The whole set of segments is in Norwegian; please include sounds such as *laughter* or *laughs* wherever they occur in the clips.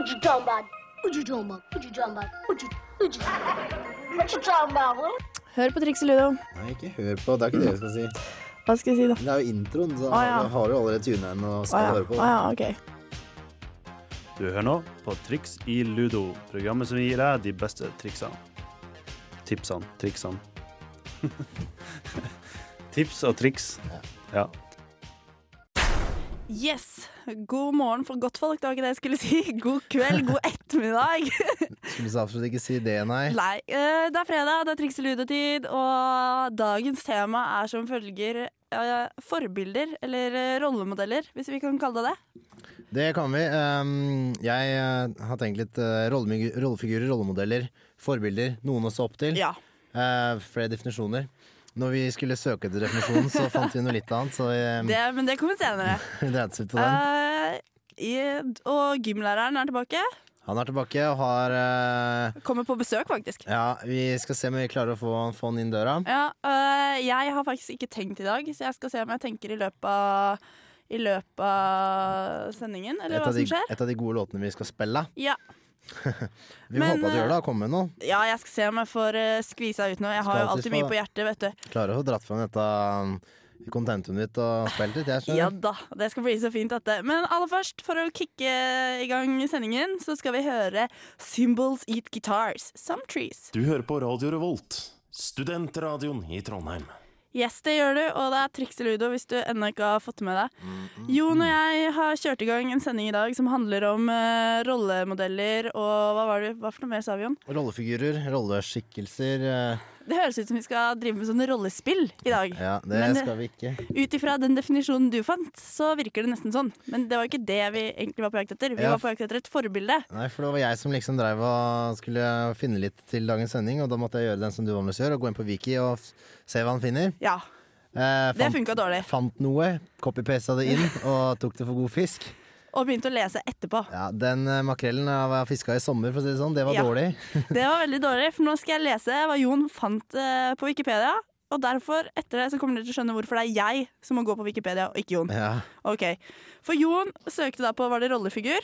What you talking about? What you talking about? What you talking about? What you, what you, what you talking about? Hør på Triks i Ludo. Nei, ikke hør på. Det er ikke det jeg skal si. Hva skal jeg si, da? Det er jo introen, så ah, ja. har du allerede tuna inn og skal skal ja. høre på. Ah, ja, ok. Du hører nå på Triks i Ludo, programmet som gir deg de beste triksene. Tipsene, triksene. *laughs* Tips og triks. Ja. Yes. God morgen for godtfolk, det var ikke det jeg skulle si. *laughs* God kveld, god ettermiddag. *laughs* Skulle absolutt ikke si det, nei. Nei, eh, det er fredag, det er Triks og Ludo-tid, og dagens tema er som følger eh, forbilder, eller eh, rollemodeller, hvis vi kan kalle det det. Det kan vi. Um, jeg har tenkt litt rollefigurer, rollemodeller, forbilder. Noen å se opp til. Ja. Flere definisjoner. Når vi skulle søke etter definisjonen, så *laughs* fant vi noe litt annet, så um, Det, men det kommer senere. *laughs* Eh, i- og gymlæreren er tilbake. Han er tilbake og har uh, Kommer på besøk, faktisk. Ja, vi skal se om vi klarer å få, få han inn døra. Ja, uh, jeg har faktisk ikke tenkt i dag, så jeg skal se om jeg tenker i løpet av, i løpet av sendingen, eller hva de, som skjer. et av de gode låtene vi skal spille. Ja. *laughs* Vi håper at du eh, gjør det. Kom med noe. ja, jeg skal se om jeg får uh, skvisa ut noe. Jeg har jo alltid mye på hjertet, vet du. Klarer å få dratt fram dette um, ditt og spilt litt. Jeg skjønner. Ja da, det skal bli så fint, dette. Men aller først, for å kicke i gang sendingen, så skal vi høre Symbols Eat Guitars, Some Trees. Du hører på Radio Revolt, studentradioen i Trondheim. Yes, det gjør du, og det er Triks i Ludo hvis du ennå ikke har fått det med deg. Jon og jeg har kjørt i gang en sending i dag som handler om uh, rollemodeller og hva var det, hva for noe mer sa vi, Jon? Rollefigurer, rolleskikkelser. eh, Det høres ut som vi skal drive med sånne rollespill i dag. Ja, det Men skal vi ikke. Ut ifra den definisjonen du fant, så virker det nesten sånn. Men det var ikke det vi egentlig var på jakt etter. Vi Ja. var på jakt etter et forbilde. Nei, for det var jeg som liksom drev og skulle finne litt til dagens sending, og da måtte jeg gjøre den som du vanligvis gjør, og gå inn på Wiki og se hva han finner. Ja, Eh, det fant, funka dårlig. fant noe, copy-pasta det inn, og tok det for god fisk. Og begynte å lese etterpå. Ja, Den eh, makrellen jeg fiska i sommer, for å si det sånn, det var Ja. dårlig. *laughs* Det var veldig *laughs* dårlig, for nå skal jeg lese hva Jon fant eh, på Wikipedia. Og derfor, etter det, så kommer dere til å skjønne hvorfor det er jeg som må gå på Wikipedia, og ikke Jon. Ja. Ok, For Jon søkte da på var det rollefigur.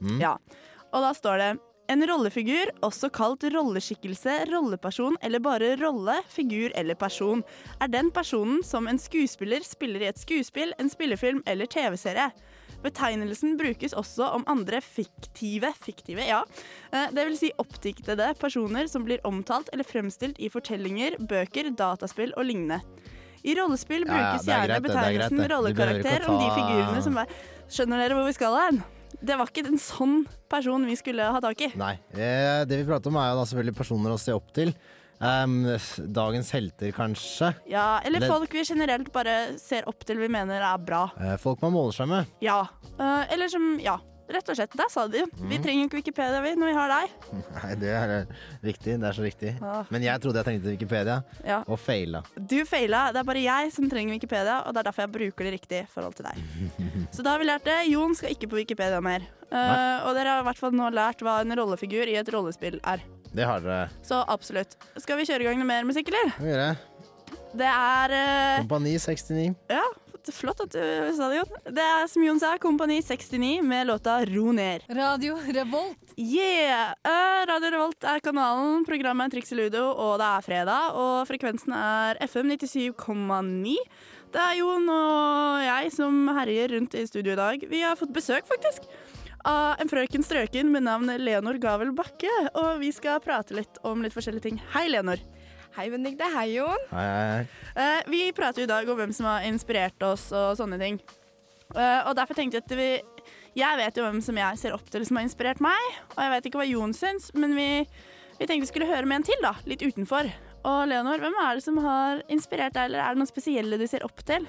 Mm. Ja. Og da står det en rollefigur, også kalt rolleskikkelse, rolleperson eller bare rolle, figur eller person, er den personen som en skuespiller spiller i et skuespill, en spillefilm eller TV-serie. Betegnelsen brukes også om andre fiktive, fiktive, ja, Dvs. det vil si oppdiktede personer som blir omtalt eller fremstilt i fortellinger, bøker, dataspill og lignende. I rollespill Ja, ja, brukes er gjerne greit, greit, betegnelsen ikke rollekarakter om de figurene som er Skjønner dere hvor vi skal hen? Det var ikke en sånn person vi skulle ha tak i. Nei. Eh, det vi prater om, er jo da selvfølgelig personer å se opp til. Em, dagens helter, kanskje. Ja, eller Det- folk vi generelt bare ser opp til vi mener er bra. Eh, folk man måler seg med. Ja. Uh, eller som Ja, rett og slett. Der sa du mm. Vi Mhm. trenger ikke Wikipedia vi, når vi har deg. *laughs* Nei, det er riktig. Det er så riktig. Ah. Men jeg trodde jeg trengte Wikipedia, Ja. og feila. Du feila. Det er bare jeg som trenger Wikipedia, og det er derfor jeg bruker det riktig i forhold til deg. *laughs* Så da har vi lært det. Jon skal ikke på Wikipedia mer. Uh, og dere har i hvert fall nå lært hva en rollefigur i et rollespill er. Det har dere. Så absolutt. Skal vi kjøre i gang med mer musikk, eller? Vi gjør Det er eh, Kompani 69. Ja, flott at du sa det, Jon. Det er som Jon sa, Kompani 69 med låta Ro ned. Radio Revolt. Yeah! Eh, Radio Revolt er kanalen, programmet er Triks i Ludo, og det er fredag. Og frekvensen er FM 97,9. Det er Jon og jeg som herjer rundt i studio i dag. Vi har fått besøk, faktisk. Av en frøken strøken med navn Leonor Gavel Bakke. Og vi skal prate litt om litt forskjellige ting. Hei, Leonor. Hei, Benedikte. Hei, Jon. Hei, hei, hei. Eh, vi prater jo i dag om hvem som har inspirert oss og sånne ting. Eh, og derfor tenkte jeg at vi Jeg vet jo hvem som jeg ser opp til som har inspirert meg, og jeg vet ikke hva Jon syns, men vi, vi tenkte vi skulle høre med en til, da. Litt utenfor. Og Leonor, hvem er det som har inspirert deg, eller er det noen spesielle du ser opp til?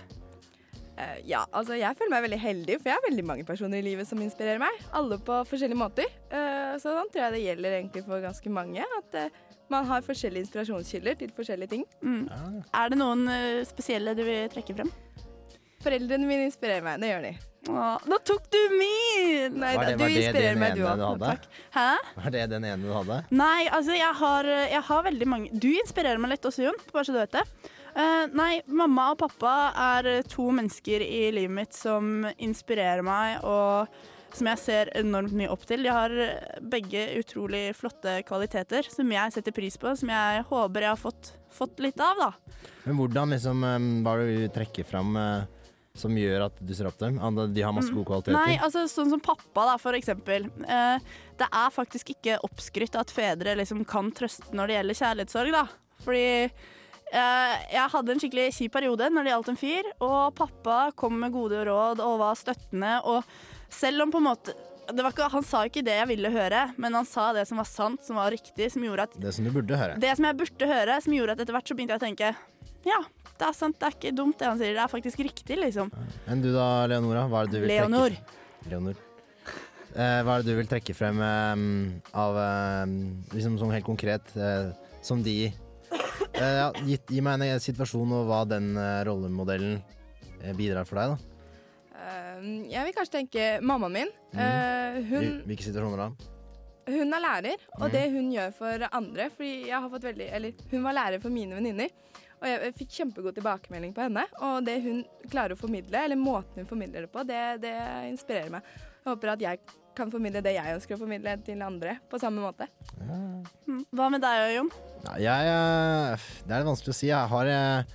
Eh, ja, altså jeg føler meg veldig heldig, for jeg har veldig mange personer i livet som inspirerer meg. Alle på forskjellige måter. Eh, så sånn tror jeg det gjelder egentlig for ganske mange. At eh, man har forskjellige inspirasjonskilder til forskjellige ting. Mm. Er det noen spesielle du vil trekke frem? Foreldrene mine inspirerer meg, det gjør de. Åh, nå tok du min! Nei Var da, det- du var det inspirerer den meg, du òg. du hadde? Hæ? Var det den ene du hadde? Nei, altså jeg har, jeg har veldig mange Du inspirerer meg litt også, Jon, bare så du vet det. Eh, nei, mamma og pappa er to mennesker i livet mitt som inspirerer meg og som jeg ser enormt mye opp til. De har eh, begge utrolig flotte kvaliteter som jeg setter pris på, som jeg håper jeg har fått, fått litt av, da. Men hvordan liksom, eh, hva er det du trekker fram eh, som gjør at du ser opp til dem? De har masse gode kvaliteter. Nei, altså sånn som pappa, da, for eksempel. Uh, det er faktisk ikke oppskrytt at fedre liksom kan trøste når det gjelder kjærlighetssorg, da. Fordi eh, jeg hadde en skikkelig kjip periode når det gjaldt en fyr, og pappa kom med gode råd og var støttende, og selv om på en måte det var ikke, Han sa ikke det jeg ville høre, men han sa det som var sant, som var riktig, som at Det som du burde høre. det som jeg burde høre, som gjorde at etter hvert så begynte jeg å tenke ja, det er sant, det er ikke dumt det han sier, det er faktisk riktig, liksom. Enn du da, Leonora? Hva er det du vil Leonor. trekke Leonor. Eh, hva er det du vil trekke frem eh, av eh, liksom sånn helt konkret eh, som de eh, ja, gi, gi meg en eh, situasjon og hva den eh, rollemodellen eh, bidrar for deg, da. Eh, jeg vil kanskje tenke mammaen min. Eh, hun, Hvilke situasjoner da? hun er lærer, og mm. det hun gjør for andre fordi jeg har fått veldig, eller Hun var lærer for mine venninner, og jeg fikk kjempegod tilbakemelding på henne. Og det hun klarer å formidle, eller måten hun formidler det på, det, det inspirerer meg. Jeg håper at jeg kan formidle det jeg ønsker å formidle til andre, på samme måte. Ja. Hva med deg, Jon? Ja, jeg, eh, det er vanskelig å si. Jeg har, jeg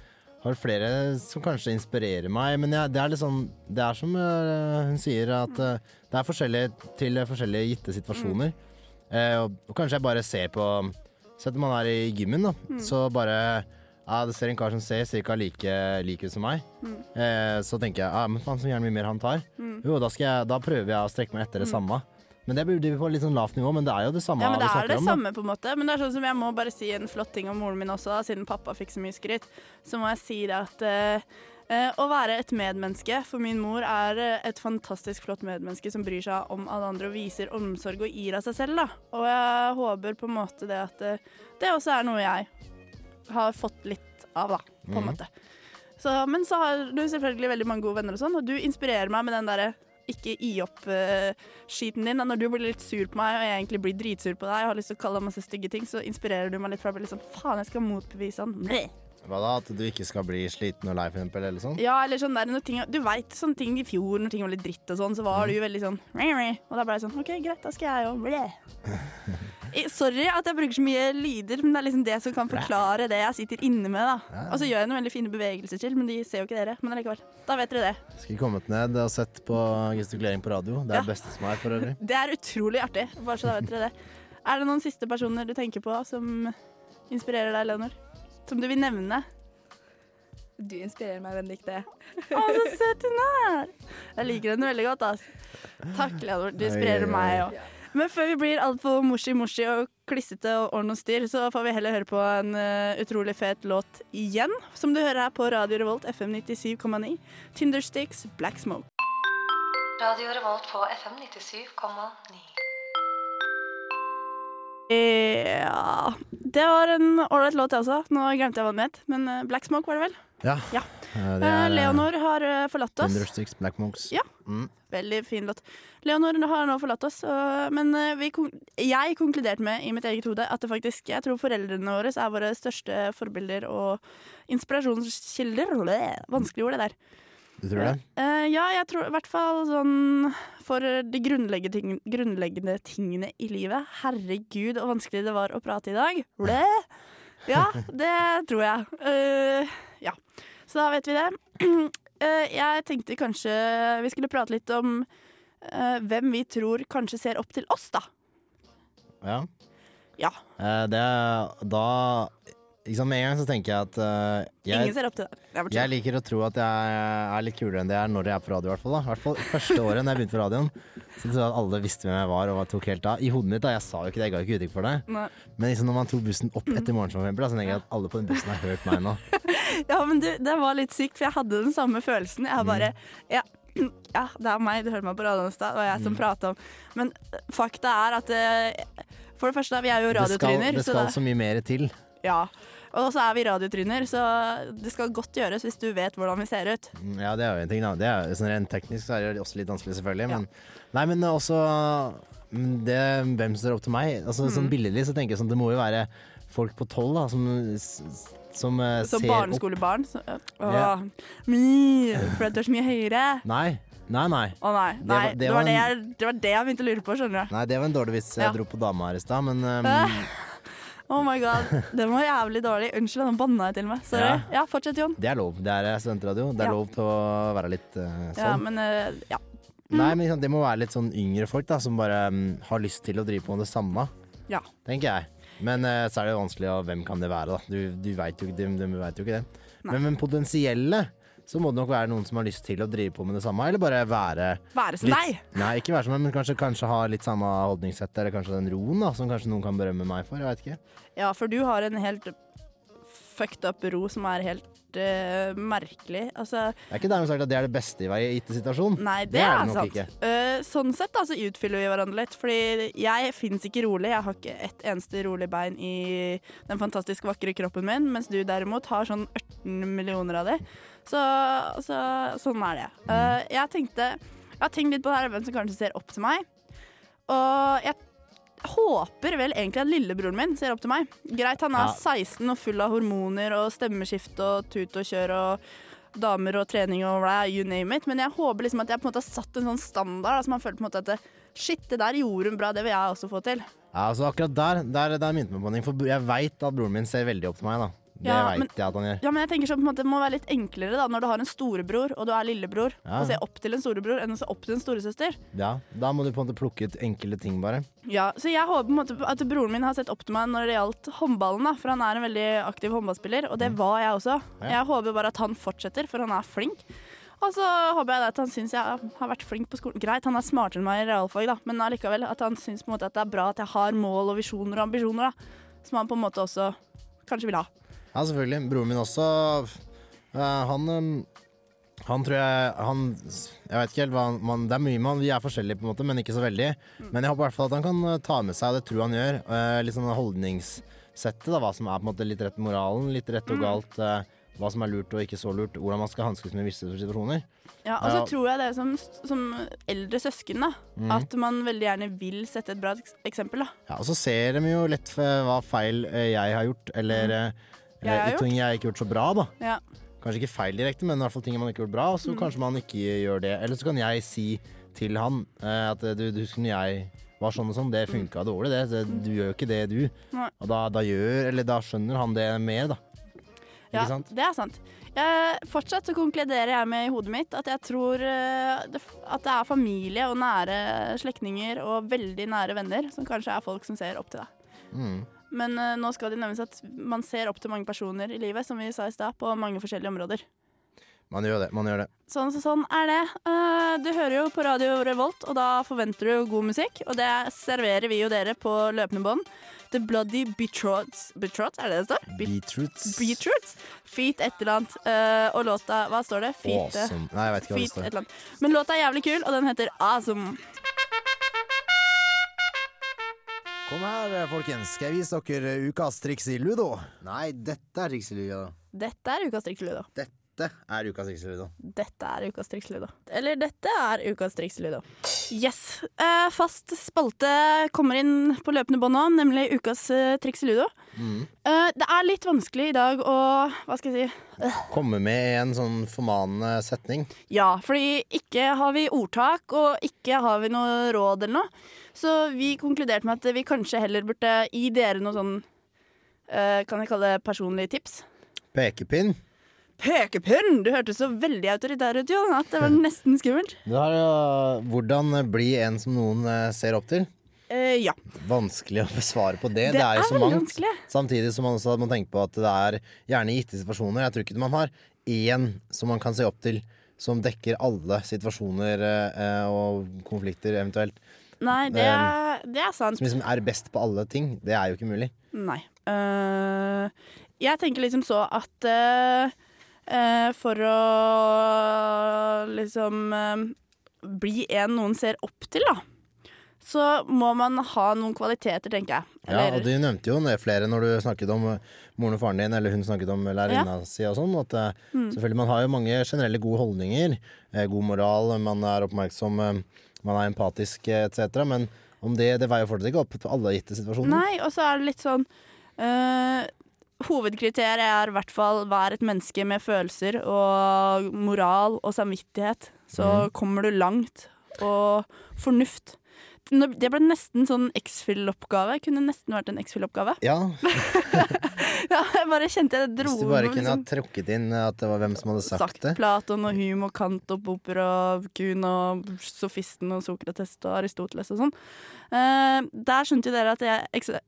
har flere som kanskje inspirerer meg, men jeg, det er sånn Det er som eh, hun sier, at eh, det er forskjellig til forskjellige gitte situasjoner. Eh, og, og kanskje jeg bare ser på Se om man er i gymmen, da. Så bare ja, det ser en kar som ser ca. like, like ut som meg. Eh, så tenker jeg ja, men faen så gjerne mye mer han tar. Jo, da, jeg, da prøver jeg å strekke meg etter det samme. Men det blir på litt sånn lavt nivå, men det er jo det samme Ja, men Det er det om. samme, på en måte. Men det er sånn som jeg må bare si en flott ting om moren min også, da, siden pappa fikk så mye skryt. Så må jeg si det at uh, uh, å være et medmenneske for min mor er uh, et fantastisk flott medmenneske som bryr seg om alle andre og viser omsorg og gir av seg selv. da. Og jeg håper på en måte det at det også er noe jeg har fått litt av, da, på en mm. måte. Så, men så har du selvfølgelig veldig mange gode venner og sånn, og du inspirerer meg med den derre ikke gi opp-skiten din. Når du blir litt sur på meg, og jeg egentlig blir dritsur på deg, og har lyst til å kalle deg masse stygge ting, så inspirerer du meg litt for å bli litt sånn faen, jeg skal motbevise han. Bleh. Hva da? At du ikke skal bli sliten og lei, for eksempel? Eller sånn? Ja, eller sånn der, ting, Du veit sånne ting i fjor, når ting var litt dritt og sånn, så var du veldig sånn. Og da ble jeg sånn OK, greit, da skal jeg jo *laughs* Sorry at jeg bruker så mye lyder, men det er liksom det som kan forklare det jeg sitter inne med. da Og så gjør jeg noen veldig fine bevegelser til, men de ser jo ikke dere. Men allikevel. Da vet dere det. Skulle kommet ned og sett på gestikulering på radio. Det er Ja. det beste som er, for øvrig. *laughs* Det er utrolig artig. Bare så da vet dere det. Er det noen siste personer du tenker på som inspirerer deg, Leonor? Som du vil nevne? Du inspirerer meg, Benedicte. Å, så søt hun er! *laughs* Jeg liker henne veldig godt. ass. Takk, Leonor. Du inspirerer meg òg. Men før vi blir altfor morsi-morsi og klissete og ordn og styr, så får vi heller høre på en uh, utrolig fet låt igjen, som du hører her på Radio Revolt FM 97,9. Tindersticks Black Smoke. Radio Revolt på FM 97,9. Ja Det var en ålreit låt, jeg også. Nå glemte jeg hva den het, men eh, Black Smoke var det vel? Ja. Ja. Eh, Eh, er Leonor har eh, forlatt oss. Thundersticks, Black Monks. Ja. Mm. Veldig fin låt. Leonor har nå forlatt oss, og- men eh, vi, jeg konkluderte med i mitt eget hode at det faktisk, jeg tror foreldrene våre er våre største forbilder og inspirasjonskilder. Vanskelig ord, det der. Du tror det? Eh, ja, jeg tror i hvert fall sånn for de grunnleggende, ting, grunnleggende tingene i livet. Herregud, så vanskelig det var å prate i dag. Ja, det tror jeg. Eh, ja, så da vet vi det. *clears throat* Eh, jeg tenkte kanskje vi skulle prate litt om eh, hvem vi tror kanskje ser opp til oss, da. Ja. Ja, Eh, Det da liksom Med en gang så tenker jeg at jeg, ingen ser opp til deg. Er jeg liker å tro at jeg er litt kulere enn det jeg er når jeg er på radio. I hvert fall. I hvert fall Første året når jeg begynte på radioen, så tror jeg at alle visste hvem jeg var og tok helt av. I hodet mitt, da. Jeg sa jo ikke det, jeg ga jo ikke uttrykk for det. Nei. Men, liksom når man tok bussen opp etter for eksempel, da, så tenker jeg at alle på den bussen har hørt meg nå. *laughs* ja, men du, det var litt sykt, for jeg hadde den samme følelsen. Jeg bare ja, *clears throat* ja, det er meg, du hørte meg på radioen i stad, var jeg som prata om Men eh, fakta er at eh, For det første, vi er jo Det skal, det det så skal det- så mye mer til. Ja. Og så er vi radiotryner, så det skal godt gjøres hvis du vet hvordan vi ser ut. Mm, Ja, det er jo en ting, da. Det er, sånn rent teknisk så er det også litt vanskelig, selvfølgelig. Men, nei, men også mm, det, hvem som står opp til meg. Altså, Mm. Sånn billedlig så tenker jeg sånn Det må jo være folk på tolv da, som, som uh, Som barneskolebarn. Så, uh, yeah. mi, for du er så mye høyere. Nei, Nei, nei. Å nei. Det nei var- det, det var en- jeg, det var det jeg begynte å lure på, skjønner du. Nei, Det var en dårlig vits jeg Ja. dro på dama her i stad, men um, *laughs* Oh my god. Den var jævlig dårlig. Unnskyld, den banna jeg til meg. Sorry. Ja. Ja, fortsett, Jon. det er lov. Det er eh, studentradio. Det er Ja. lov til å være litt uh, sånn. Ja, men eh, ja. Nei, men liksom, det må være litt sånn yngre folk da, som bare um, har lyst til å drive på med det samme, Ja. tenker jeg. Men eh, så er det jo vanskelig, og hvem kan det være, da? Du, du veit jo, de, de vet jo ikke det. Men, men potensielle så må det nok være noen som har lyst til å drive på med det samme, eller bare være Være som deg. Nei, ikke være som meg, men kanskje, kanskje ha litt samme holdningssett, eller kanskje den roen da, som kanskje noen kan berømme meg for. Jeg vet ikke. Ja, for du har en helt fucked up ro som er helt uh, merkelig. Altså, Det er ikke dermed sagt at det er det beste i hver gitte situasjon. nei, det, Det er er, det nok sant. ikke. Uh, sånn sett da, så utfyller vi hverandre litt. Fordi jeg fins ikke rolig. Jeg har ikke ett eneste rolig bein i den fantastisk vakre kroppen min, mens du derimot har sånn 18 millioner av det. Så, så sånn er det. Uh, jeg tenkte Jeg har tenkt litt på det her, hvem som kanskje ser opp til meg. Og jeg håper vel egentlig at lillebroren min ser opp til meg. Greit, han er Ja. 16 og full av hormoner og stemmeskift og tut og kjør og damer og trening og blæ, you name it. Men jeg håper liksom at jeg på en måte har satt en sånn standard som som man føler på en måte at det, shit, det der gjorde hun bra, det vil jeg også få til. Ja, altså akkurat der, der, der minte meg på noe, for jeg veit at broren min ser veldig opp til meg, da. Det Ja, men- jeg at han gjør. Ja, men jeg tenker sånn på en måte Det må være litt enklere da når du har en storebror og du er lillebror, Ja. å se opp til en storebror enn å se opp til en storesøster. Ja, da må du på en måte plukke ut enkle ting, bare. Ja, så jeg håper på en måte at broren min har sett opp til meg når det gjaldt håndballen, da, for han er en veldig aktiv håndballspiller, og det var jeg også. Mm. Ja. Jeg håper bare at han fortsetter, for han er flink. Og så håper jeg at han syns jeg har vært flink på skolen. Greit, han er smartere enn meg i realfag, da, men allikevel at han syns på en måte at det er bra at jeg har mål og visjoner og ambisjoner, da, som han på en måte også kanskje vil ha. Ja, selvfølgelig. Broren min også Uh, Han um, Han tror jeg Han Jeg vet ikke helt hva han man, Det er mye med han. Vi er forskjellige, på en måte, men ikke så veldig. Men jeg håper i hvert fall at han kan eh, ta med seg, og det tror han gjør, uh, litt sånn holdningssettet. Da, hva som er på en måte litt rett moralen, litt rett og galt. Uh, hva som er lurt og ikke så lurt. Hvordan man skal hanskes med visse situasjoner. Ja, og så tror jeg det som, som eldre søsken, da, Mm. at man veldig gjerne vil sette et bra eksempel, da. Ja, og så ser de jo lett hva feil jeg har gjort, eller Mm. Jeg har ting jeg ikke har gjort så bra, da. Ja. Kanskje ikke feil direkte, men i hvert fall ting man ikke har gjort bra. Og Mm. så kanskje man ikke gjør det. Eller så kan jeg si til han eh, at eh, du, du husker når jeg var sånn og sånn, det funka dårlig, det. Så du gjør jo ikke det, du. Mm. Nei. Og da, da gjør Eller da skjønner han det mer, da. Ja, Ikke sant? det er sant. Jeg, fortsatt så konkluderer jeg med i hodet mitt at jeg tror eh, det, at det er familie og nære slektninger og veldig nære venner som kanskje er folk som ser opp til deg. Mm. Men uh, nå skal det nevnes at man ser opp til mange personer i livet, som vi sa i stad, på mange forskjellige områder. Man gjør det. man gjør det Sånn, så sånn er det. Uh, du hører jo på Radio Revolt, og da forventer du god musikk. Og det serverer vi jo dere på løpende bånd. The Bloody Betrots Betrots, er det det står? Be Beetroots. Beetroots? Feet et eller annet. Uh, og låta Hva står det? Feet, Awesome. Nei, jeg vet ikke hva det står. Men låta er jævlig kul, og den heter Awesome. Kom her, folkens. Skal jeg vise dere ukas triks i ludo? Nei, dette er triks i ludo. Dette er ukas Ludo. Dette er ukas triks i ludo. Dette er ukas Ludo. Eller dette er ukas Ludo. Yes. Eh, fast spalte kommer inn på løpende bånd nå, nemlig ukas uh, ludo. Mm. Eh, det er litt vanskelig i dag å Hva skal jeg si? Komme med en sånn formanende setning. Ja, fordi ikke har vi ordtak, og ikke har vi noe råd eller noe. Så vi konkluderte med at vi kanskje heller burde gi dere noe sånn eh, Kan jeg kalle det personlige tips? Pekepinn. Pekepinn! Du hørtes så veldig autoritær ut, Jon, at det var *laughs* nesten skummelt. Jo hvordan bli en som noen eh, ser opp til. Eh, ja. Vanskelig å besvare på det. Det Det, er jo så mangt. vanskelig. Samtidig som man også må tenke på at det er gjerne gitte situasjoner. Jeg tror ikke man har én som man kan se opp til, som dekker alle situasjoner eh, og konflikter eventuelt. Nei, det er, det er sant. Som liksom er best på alle ting. Det er jo ikke mulig. Nei. Uh, jeg tenker liksom så at uh, uh, for å liksom bli en noen ser opp til, da, så må man ha noen kvaliteter, tenker jeg. Ja, og Du nevnte jo flere når du snakket om moren og faren din, eller hun snakket om lærerinna si og sånn. At Mm. selvfølgelig man har jo mange generelle gode holdninger. God moral, man er oppmerksom, man er empatisk eh, etc. Men om det, det veier fortsatt ikke opp på alle gitte situasjoner. Nei, og så er det litt sånn øh, hovedkriteriet er i hvert fall vær et menneske med følelser og moral og samvittighet. Så kommer du langt. Og fornuft. Det ble nesten sånn X-Fill-oppgave. Kunne nesten vært en X-Fill-oppgave. Ja, *laughs* Ja, jeg bare kjente jeg dro Hvis du bare kunne kunne ha liksom trukket inn at det var hvem som hadde sagt det. Platon og Hume og Kant og Popper og Kuhn og Sofisten og Sokrates og Aristoteles og sånn. Uh, der skjønte jo dere at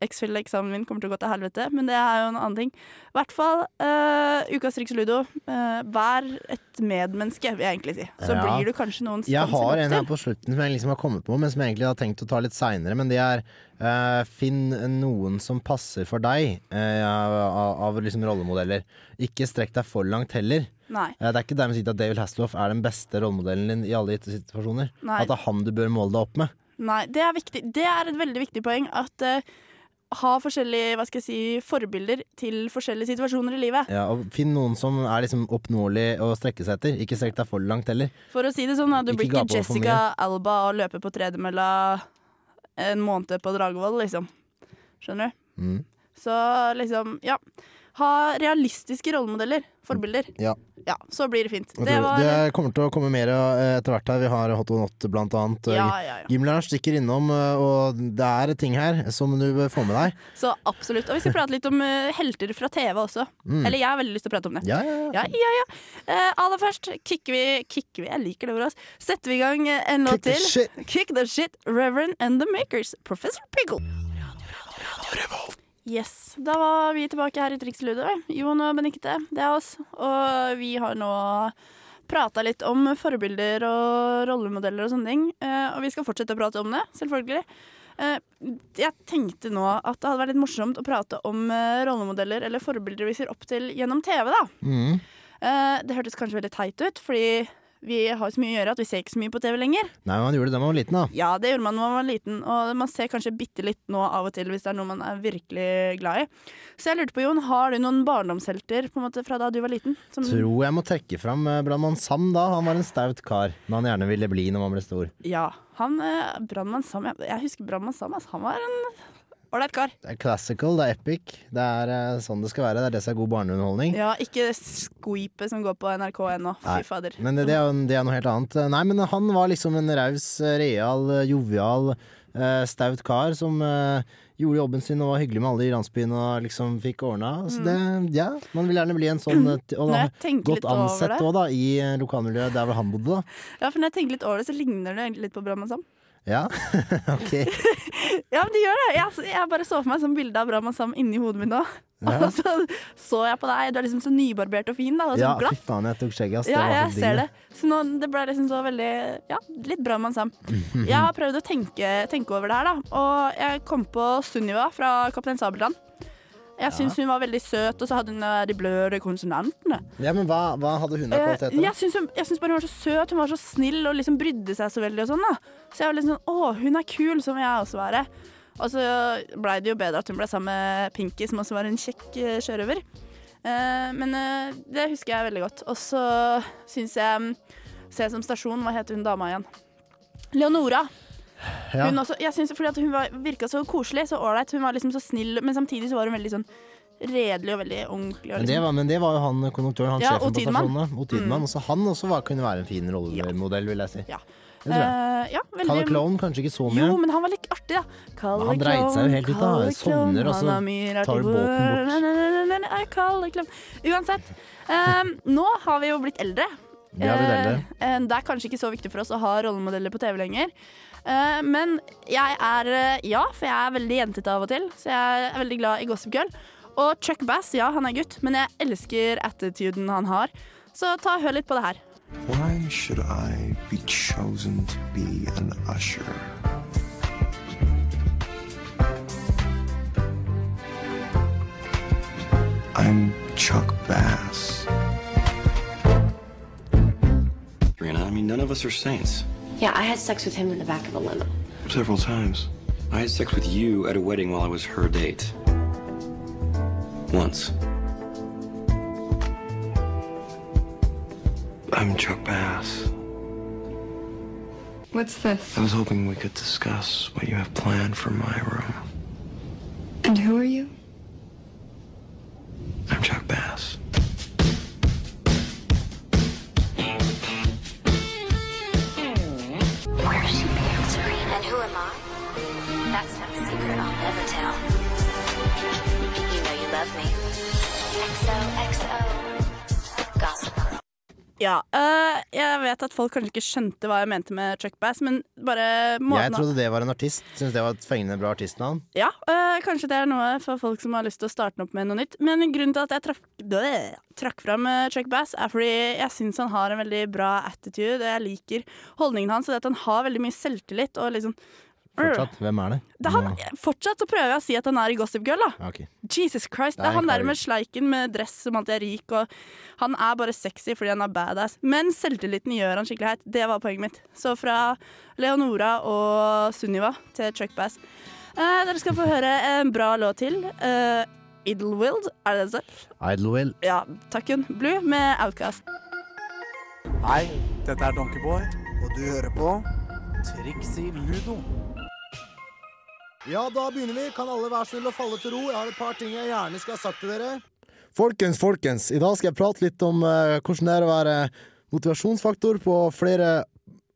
X-Fill-eksamen min kommer til å gå til helvete, men det er jo en annen ting. I hvert fall uh, ukas Riks Ludo. Uh, vær et medmenneske, vil jeg egentlig si. Så Ja. blir du kanskje noen Jeg har en her på slutten som jeg liksom har kommet på, men som jeg egentlig har tenkt å ta litt seinere. Men det er uh, finn noen som passer for deg uh, av, av liksom rollemodeller. Ikke strekk deg for langt heller. Nei. Eh, det er ikke dermed sagt at David Hasselhoff er den beste rollemodellen din i alle gitte situasjoner. Nei. At det er han du bør måle deg opp med. Nei, det er viktig. Det er et veldig viktig poeng at eh, ha forskjellige hva skal jeg si, forbilder til forskjellige situasjoner i livet. Ja, og Finn noen som er liksom oppnåelig å strekke seg etter. Ikke strekk deg for langt heller. For å si det sånn, da, du blir ikke Jessica Alba og løper på tredemølla en måned på Dragvoll, liksom. Skjønner du? Mm. Så liksom, ja. Ha realistiske rollemodeller. Forbilder. Ja. Ja, så blir det fint. Det var Det kommer til å komme mer eh, etter hvert her. Vi har Hot og Not blant annet. Ja, ja, ja. Gimleren stikker innom, eh, og det er ting her som du bør få med deg. *laughs* Så absolutt. Og vi skal prate litt om eh, helter fra TV også. Mm. Eller jeg har veldig lyst til å prate om det. Ja, ja, ja. Ja, ja, ja. Eh, aller først kicker vi, kicker vi Jeg liker det ordet. ass. Setter vi i gang eh, en låt til. shit. Kick the shit. Reverend and the Makers. Professor Pickle. Yes, Da var vi tilbake her i Triksludet. Jon og Benikte, det er oss. Og vi har nå prata litt om forbilder og rollemodeller og sånne ting. Eh, og vi skal fortsette å prate om det, selvfølgelig. Eh, jeg tenkte nå at det hadde vært litt morsomt å prate om eh, rollemodeller eller forbilder vi ser opp til gjennom TV. da. Mm. Det hørtes kanskje veldig teit ut, fordi vi har så mye å gjøre at vi ser ikke så mye på TV lenger. Nei, man gjorde det da man var liten, da. Ja, det gjorde man da man var liten, og man ser kanskje bitte litt nå av og til hvis det er noe man er virkelig glad i. Så jeg lurte på, Jon, har du noen barndomshelter på en måte fra da du var liten? Som, Tror jeg må trekke fram eh, Brannmann Sam da. Han var en staut kar. Men han gjerne ville bli når man ble stor. Ja, han eh, Brannmann Sam. Jeg, jeg husker Brannmann Sam. Altså, han var en ålreit kar. Det er classical, det er epic. Det er eh, sånn det skal være. Det er det som er god barneunderholdning. Ja, ikke skvipet som går på NRK ennå. Fy Nei, fader. Men det, det, er, jo- det er noe helt annet. Nei, men han var liksom en raus, eh, real, eh, jovial, eh, staut kar som eh, gjorde jobben sin og var hyggelig med alle i landsbyen og liksom fikk ordna. Så det, ja, man vil gjerne bli en sånn eh, t- Og Når da, jeg tenker godt litt over ansett det òg, da, i eh, lokalmiljøet der hvor han bodde, da. Ja, for når jeg tenker litt over det, så ligner det egentlig litt på Brannmann Sam. Ja, *laughs* ok. *laughs* Ja, men det gjør det. Jeg, jeg bare så for meg sånn bilde av Brahma Sam inni hodet mitt nå. *laughs* Ja. Og så så jeg på deg. Du er liksom så nybarbert og fin, da. Og så Ja, fy faen, jeg tok skjegget, ass. Ja, var jeg så ser det. Så nå, det ble liksom så veldig Ja, litt Brannmann Sam. Jeg har prøvd å tenke, tenke over det her, da. Og jeg kom på Sunniva fra Kaptein Sabeltann. Jeg syns hun var veldig søt, og så hadde hun de bløde konsonantene. Ja, men hva, hva hadde hun av Eh, kvaliteter? jeg syns bare hun var så søt, hun var så snill og liksom brydde seg så veldig og sånn, da. Så jeg var litt sånn Å, hun er kul, så må jeg også være. Og så blei det jo bedre at hun ble sammen med Pinky, som også var en kjekk eh, sjørøver. Eh, men det husker jeg veldig godt. Og så syns jeg Sesam Stasjon, hva heter hun dama igjen? Leonora. Ja. Hun også, jeg synes, fordi hun var- virka så koselig, så ålreit. Hun var liksom så snill, men samtidig så var hun veldig sånn redelig og veldig ordentlig. Og Men det, liksom. var, men det var jo han konduktøren, han Ja, sjefen på Tidemann. stasjonene. O. Tidemann. Så han også var, kunne være en fin rollemodell, vil jeg si. Ja. Det tror jeg. Eh, ja, veldig Kalle Klovn kanskje ikke så mye. Jo, men han var litt artig, da. Kalle han dreit seg jo helt ut, da. Sovner, og så tar du båten bort. Kalle Klovn. Uansett. Um, nå har vi jo blitt eldre. Vi har blitt eldre. Eh, eh, det er kanskje ikke så viktig for oss å ha rollemodeller på TV lenger. Eh, men jeg er eh, Ja, for jeg er veldig jentete av og til, så jeg er veldig glad i Gossip Girl. Og Chuck Bass, ja, han er gutt, men jeg elsker attituden han har. Så ta hør litt på det her. Why should I be chosen to be an usher? I'm Chuck Bass. I mean, none of us are saints. Yeah, I had sex with him in the back of a limo. Several times. I had sex with you at a wedding while I was her date. Once. I'm Chuck Bass. What's this? I was hoping we could discuss what you have planned for my room. And who are you? Folk kanskje ikke skjønte hva jeg mente med Chuck Bass, men bare måten Jeg trodde det var en artist. Syns det var et fengende bra artistnavn. Ja, øh, kanskje det er noe for folk som har lyst til å starte opp med noe nytt. Men grunnen til at jeg trakk, dø, trakk fram øh, Chuck Bass, er fordi jeg syns han har en veldig bra attitude. Jeg liker holdningen hans, og det at han har veldig mye selvtillit. Og liksom Fortsatt. Hvem er det? det er han, fortsatt så prøver jeg å si at han er i Gossip Girl, da. Okay. Jesus Christ. Det Det er er han der med sleiken med dress som alltid er rik, og han er bare sexy fordi han er badass. Men selvtilliten gjør han skikkelig heit. Det var poenget mitt. Så fra Leonora og Sunniva til Chuck Bass. Eh, dere skal få høre en bra låt til. Eh, Idlewild, er det det står? Idlewild. Ja, takk, Jon. Blue med Outcast. Hei, dette er Donkeyboy, og du hører på Trixie Ludo. Ja, da begynner vi. Kan alle være snill å falle til ro? Jeg har et par ting jeg gjerne skulle ha sagt til dere. Folkens, folkens. I dag skal jeg prate litt om uh, hvordan det er å være motivasjonsfaktor på flere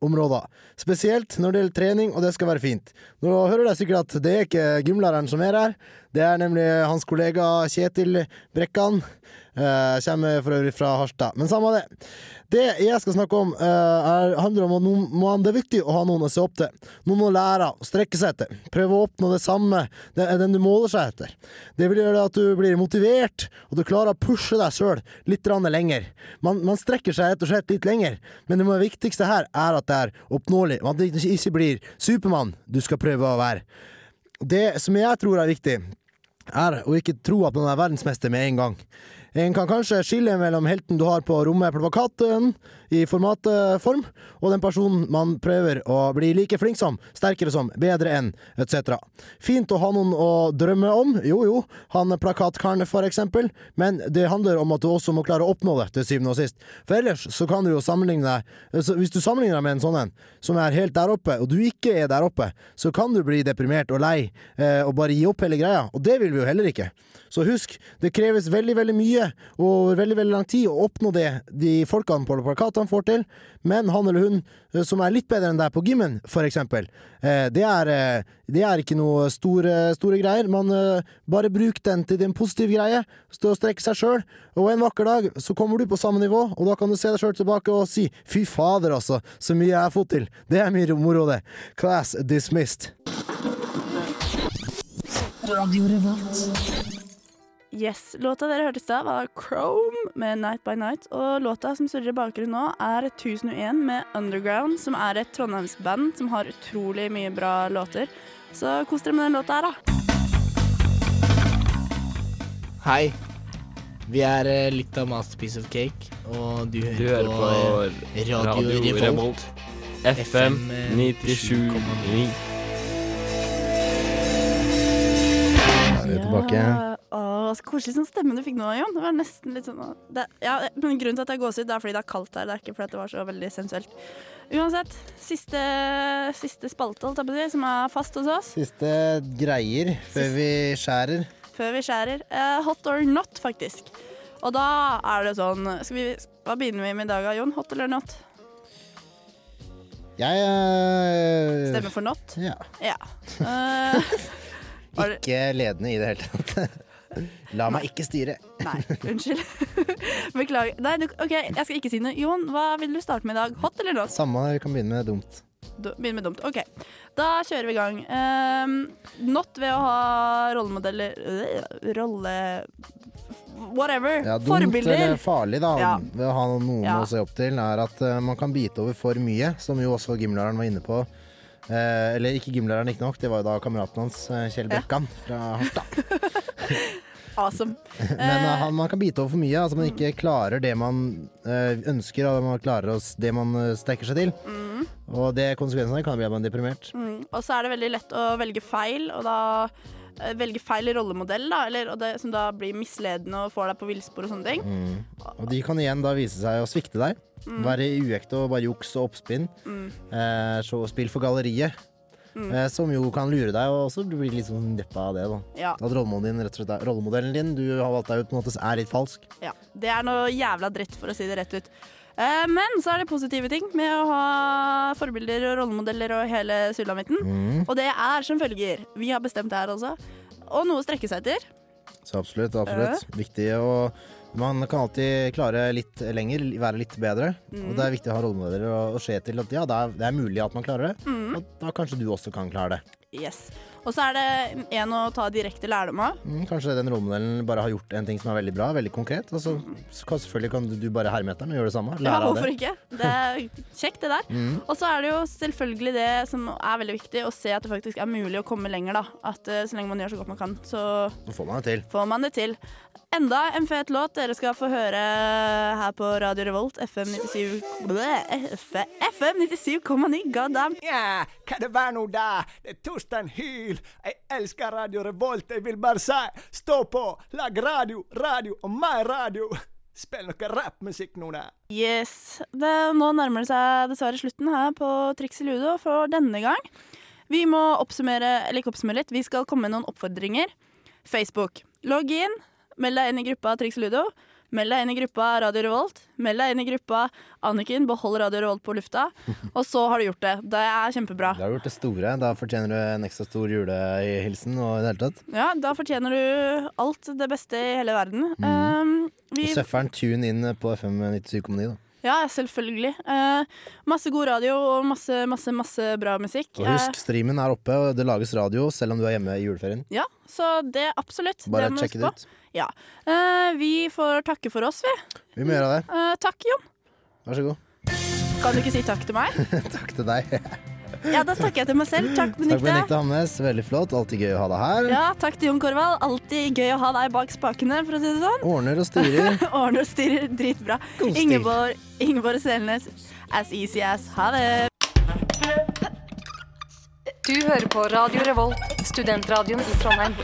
områder. Spesielt når det gjelder trening, og det skal være fint. Nå hører dere sikkert at det er ikke gymlæreren som er her. Det er nemlig hans kollega Kjetil Brekkan. Eh, kommer for øvrig fra Harstad. Men samme det. Det jeg skal snakke om, uh, er, handler om at må- det er viktig å ha noen å se opp til. Noen å lære av, strekke seg etter. Prøve å oppnå det samme, det er den du måler seg etter. Det vil gjøre at du blir motivert, og du klarer å pushe deg sjøl litt lenger. Man, man strekker seg rett og slett litt lenger, men det viktigste her er at det er oppnåelig. At det ikke blir Supermann du skal prøve å være. Det som jeg tror er viktig, er å ikke tro at man er verdensmester med en gang. En kan kanskje skille mellom helten du har på rommet på plakaten i formatform, og den personen man prøver å bli like flink som, sterkere som, bedre enn, etc. Fint å ha noen å drømme om, jo jo, han plakatkaren for eksempel, men det handler om at du også må klare å oppnå det til syvende og sist. For ellers så kan du jo sammenligne deg Hvis du sammenligner deg med en sånn en, som er helt der oppe, og du ikke er der oppe, så kan du bli deprimert og lei eh, og bare gi opp hele greia, og det vil vi jo heller ikke. Så husk, det kreves veldig, veldig mye og veldig, veldig lang tid å oppnå det de folkene på plakatene får til, men han eller hun eh, som er litt bedre enn deg på gymmen, for eksempel, eh, det er, eh, det er ikke noe store, store greier. Man bare bruk den til din positiv greie, stå og strekke seg sjøl, og en vakker dag så kommer du på samme nivå, og da kan du se deg sjøl tilbake og si fy fader, altså, så mye jeg har fått til. Det er mye moro, det. Class dismissed. Yes, Låta dere hørte i stad, var Chrome med Night by Night. Og låta som surrer i bakgrunnen nå, er 1001 med Underground, som er et trondheimsband som har utrolig mye bra låter. Så kos dere med den låta her, da. Hei. Vi er eh, litt av Masterpiece of Cake, og du hører, Du hører på på, Radio, Radio Revolt. Revolt. FM 97,9. vi er tilbake. Så koselig sånn stemme du fikk nå, Jon. Det var nesten litt sånn det, ja, men Grunnen til at jeg har gåsehud, er fordi det er kaldt her. Det er ikke fordi det var så veldig sensuelt. Uansett, siste, siste spalte, holdt jeg på å si, som er fast hos oss. Siste greier før vi skjærer. Før vi skjærer. Uh, hot or not, faktisk. Og da er det sånn skal vi, Hva begynner vi med i dag, Jon? Hot eller not? Jeg uh, Stemmer for not? Ja. Ja. *laughs* Uh, Ikke ledende i det hele tatt. La meg ikke styre. Nei, unnskyld. *laughs* Beklager. Nei, du, OK, jeg skal ikke si noe. Jon, hva vil du starte med i dag? Hot eller not? Samme, vi kan begynne med dumt. Du- begynne med dumt. OK. Da kjører vi i gang. Um, not ved å ha rollemodeller øh, Rolle... Whatever. Ja, dumt Forbilder. eller farlig da, Ja. ved å ha noen Ja. å se opp til, er at uh, man kan bite over for mye, som jo også gymlæreren var inne på. Eh, eller ikke gymlæreren, ikke nok, det var jo da kameraten hans, eh, Kjell. Brekkan fra Harstad. *laughs* Awesome. *laughs* Men eh, han, man kan bite over for mye, altså man ikke klarer det man eh, ønsker, og man klarer oss det man eh, strekker seg til. Mm. Og det konsekvensene kan bli at man er deprimert. Mm. Og så er det veldig lett å velge feil, og da eh, velge feil rollemodell, da, eller, og det, som da blir misledende og får deg på villspor og sånne ting. Mm. Og de kan igjen da vise seg å svikte deg. Mm. Være uekte og bare juks og oppspinn. Mm. Eh, så spill for galleriet. Mm. Eh, som jo kan lure deg, og også blir litt sånn deppa av det. da Ja. At rollemodellen din, slett, rollemodellen din du har valgt deg ut, på en måte er litt falsk. Ja, Det er noe jævla dritt, for å si det rett ut. Eh, men så er det positive ting med å ha forbilder og rollemodeller og hele sulamitten. Mm. Og det er som følger. Vi har bestemt det her også. Og noe å strekke seg etter. Så absolutt, absolutt. Viktig å Man kan alltid klare litt lenger, være litt bedre. Mm. Og det er viktig å ha rollemodeller og, og se til at ja, det er, det er mulig at man klarer det. Mm. Og da kanskje du også kan klare det. Yes. Og så er det en å ta direkte lærdom av. Mm, kanskje den rollemodellen bare har gjort en ting som er veldig bra, veldig konkret. Og så så kan, selvfølgelig kan du, du bare herme etter den og gjøre det samme. Ja, Lære av hvorfor det. ikke? Det er kjekt, det der. Mm. Og så er det jo selvfølgelig det som er veldig viktig, å se at det faktisk er mulig å komme lenger, da. At uh, så lenge man gjør så godt man kan, så Så får man det til. får man det til. Enda en fet låt dere skal få høre her på Radio Revolt, FM 97 Bleh, FM 97,9, god damn. Ja, kan det være noe der? Det er Torstein Hyl. Jeg elsker Radio Revolt. Jeg vil bare si stå på, lag radio, radio og mer radio. Spill noe rappmusikk nå, der. Yes. Det, nå nærmer det seg dessverre slutten her på Triks i Ludo for denne gang. Vi må oppsummere, eller ikke oppsummere litt, vi skal komme med noen oppfordringer. Facebook. Logg inn. Meld deg inn i gruppa Triks i Ludo. Meld deg inn i gruppa Radio Revolt. Meld deg inn i gruppa Anniken, behold Radio Revolt på lufta. *laughs* Og så har du gjort det. Det er kjempebra. Da har du gjort det store. Da fortjener du en ekstra stor julehilsen og i det hele tatt. Ja, da fortjener du alt det beste i hele verden. Mm. Um, vi, Søfferen, tune inn på FM 97,9, da. Ja, selvfølgelig. Eh, masse god radio og masse, masse, masse bra musikk. Og husk, streamen er oppe, og det lages radio selv om du er hjemme i juleferien. Uh, ja, så det absolutt. Bare det du det ut. Ja. Eh, vi får takke for oss, vi. Vi må gjøre det. Eh, takk, Jon. Vær så god. Kan du ikke si takk til meg? *laughs* Takk til deg. *laughs* Ja, da takker jeg til meg selv. Takk, Takk, Benedicte Benedicte. Hamnes. Veldig flott. Alltid gøy å ha deg her. Ja, takk til Jon Korvald. Alltid gøy å ha deg bak spakene, for å si det sånn. Ordner og styrer. *laughs* Ordner og styrer dritbra. God stil. Ingeborg, Ingeborg Selnes, as easy as. Ha det. Du hører på Radio Revolt, studentradioen i Trondheim.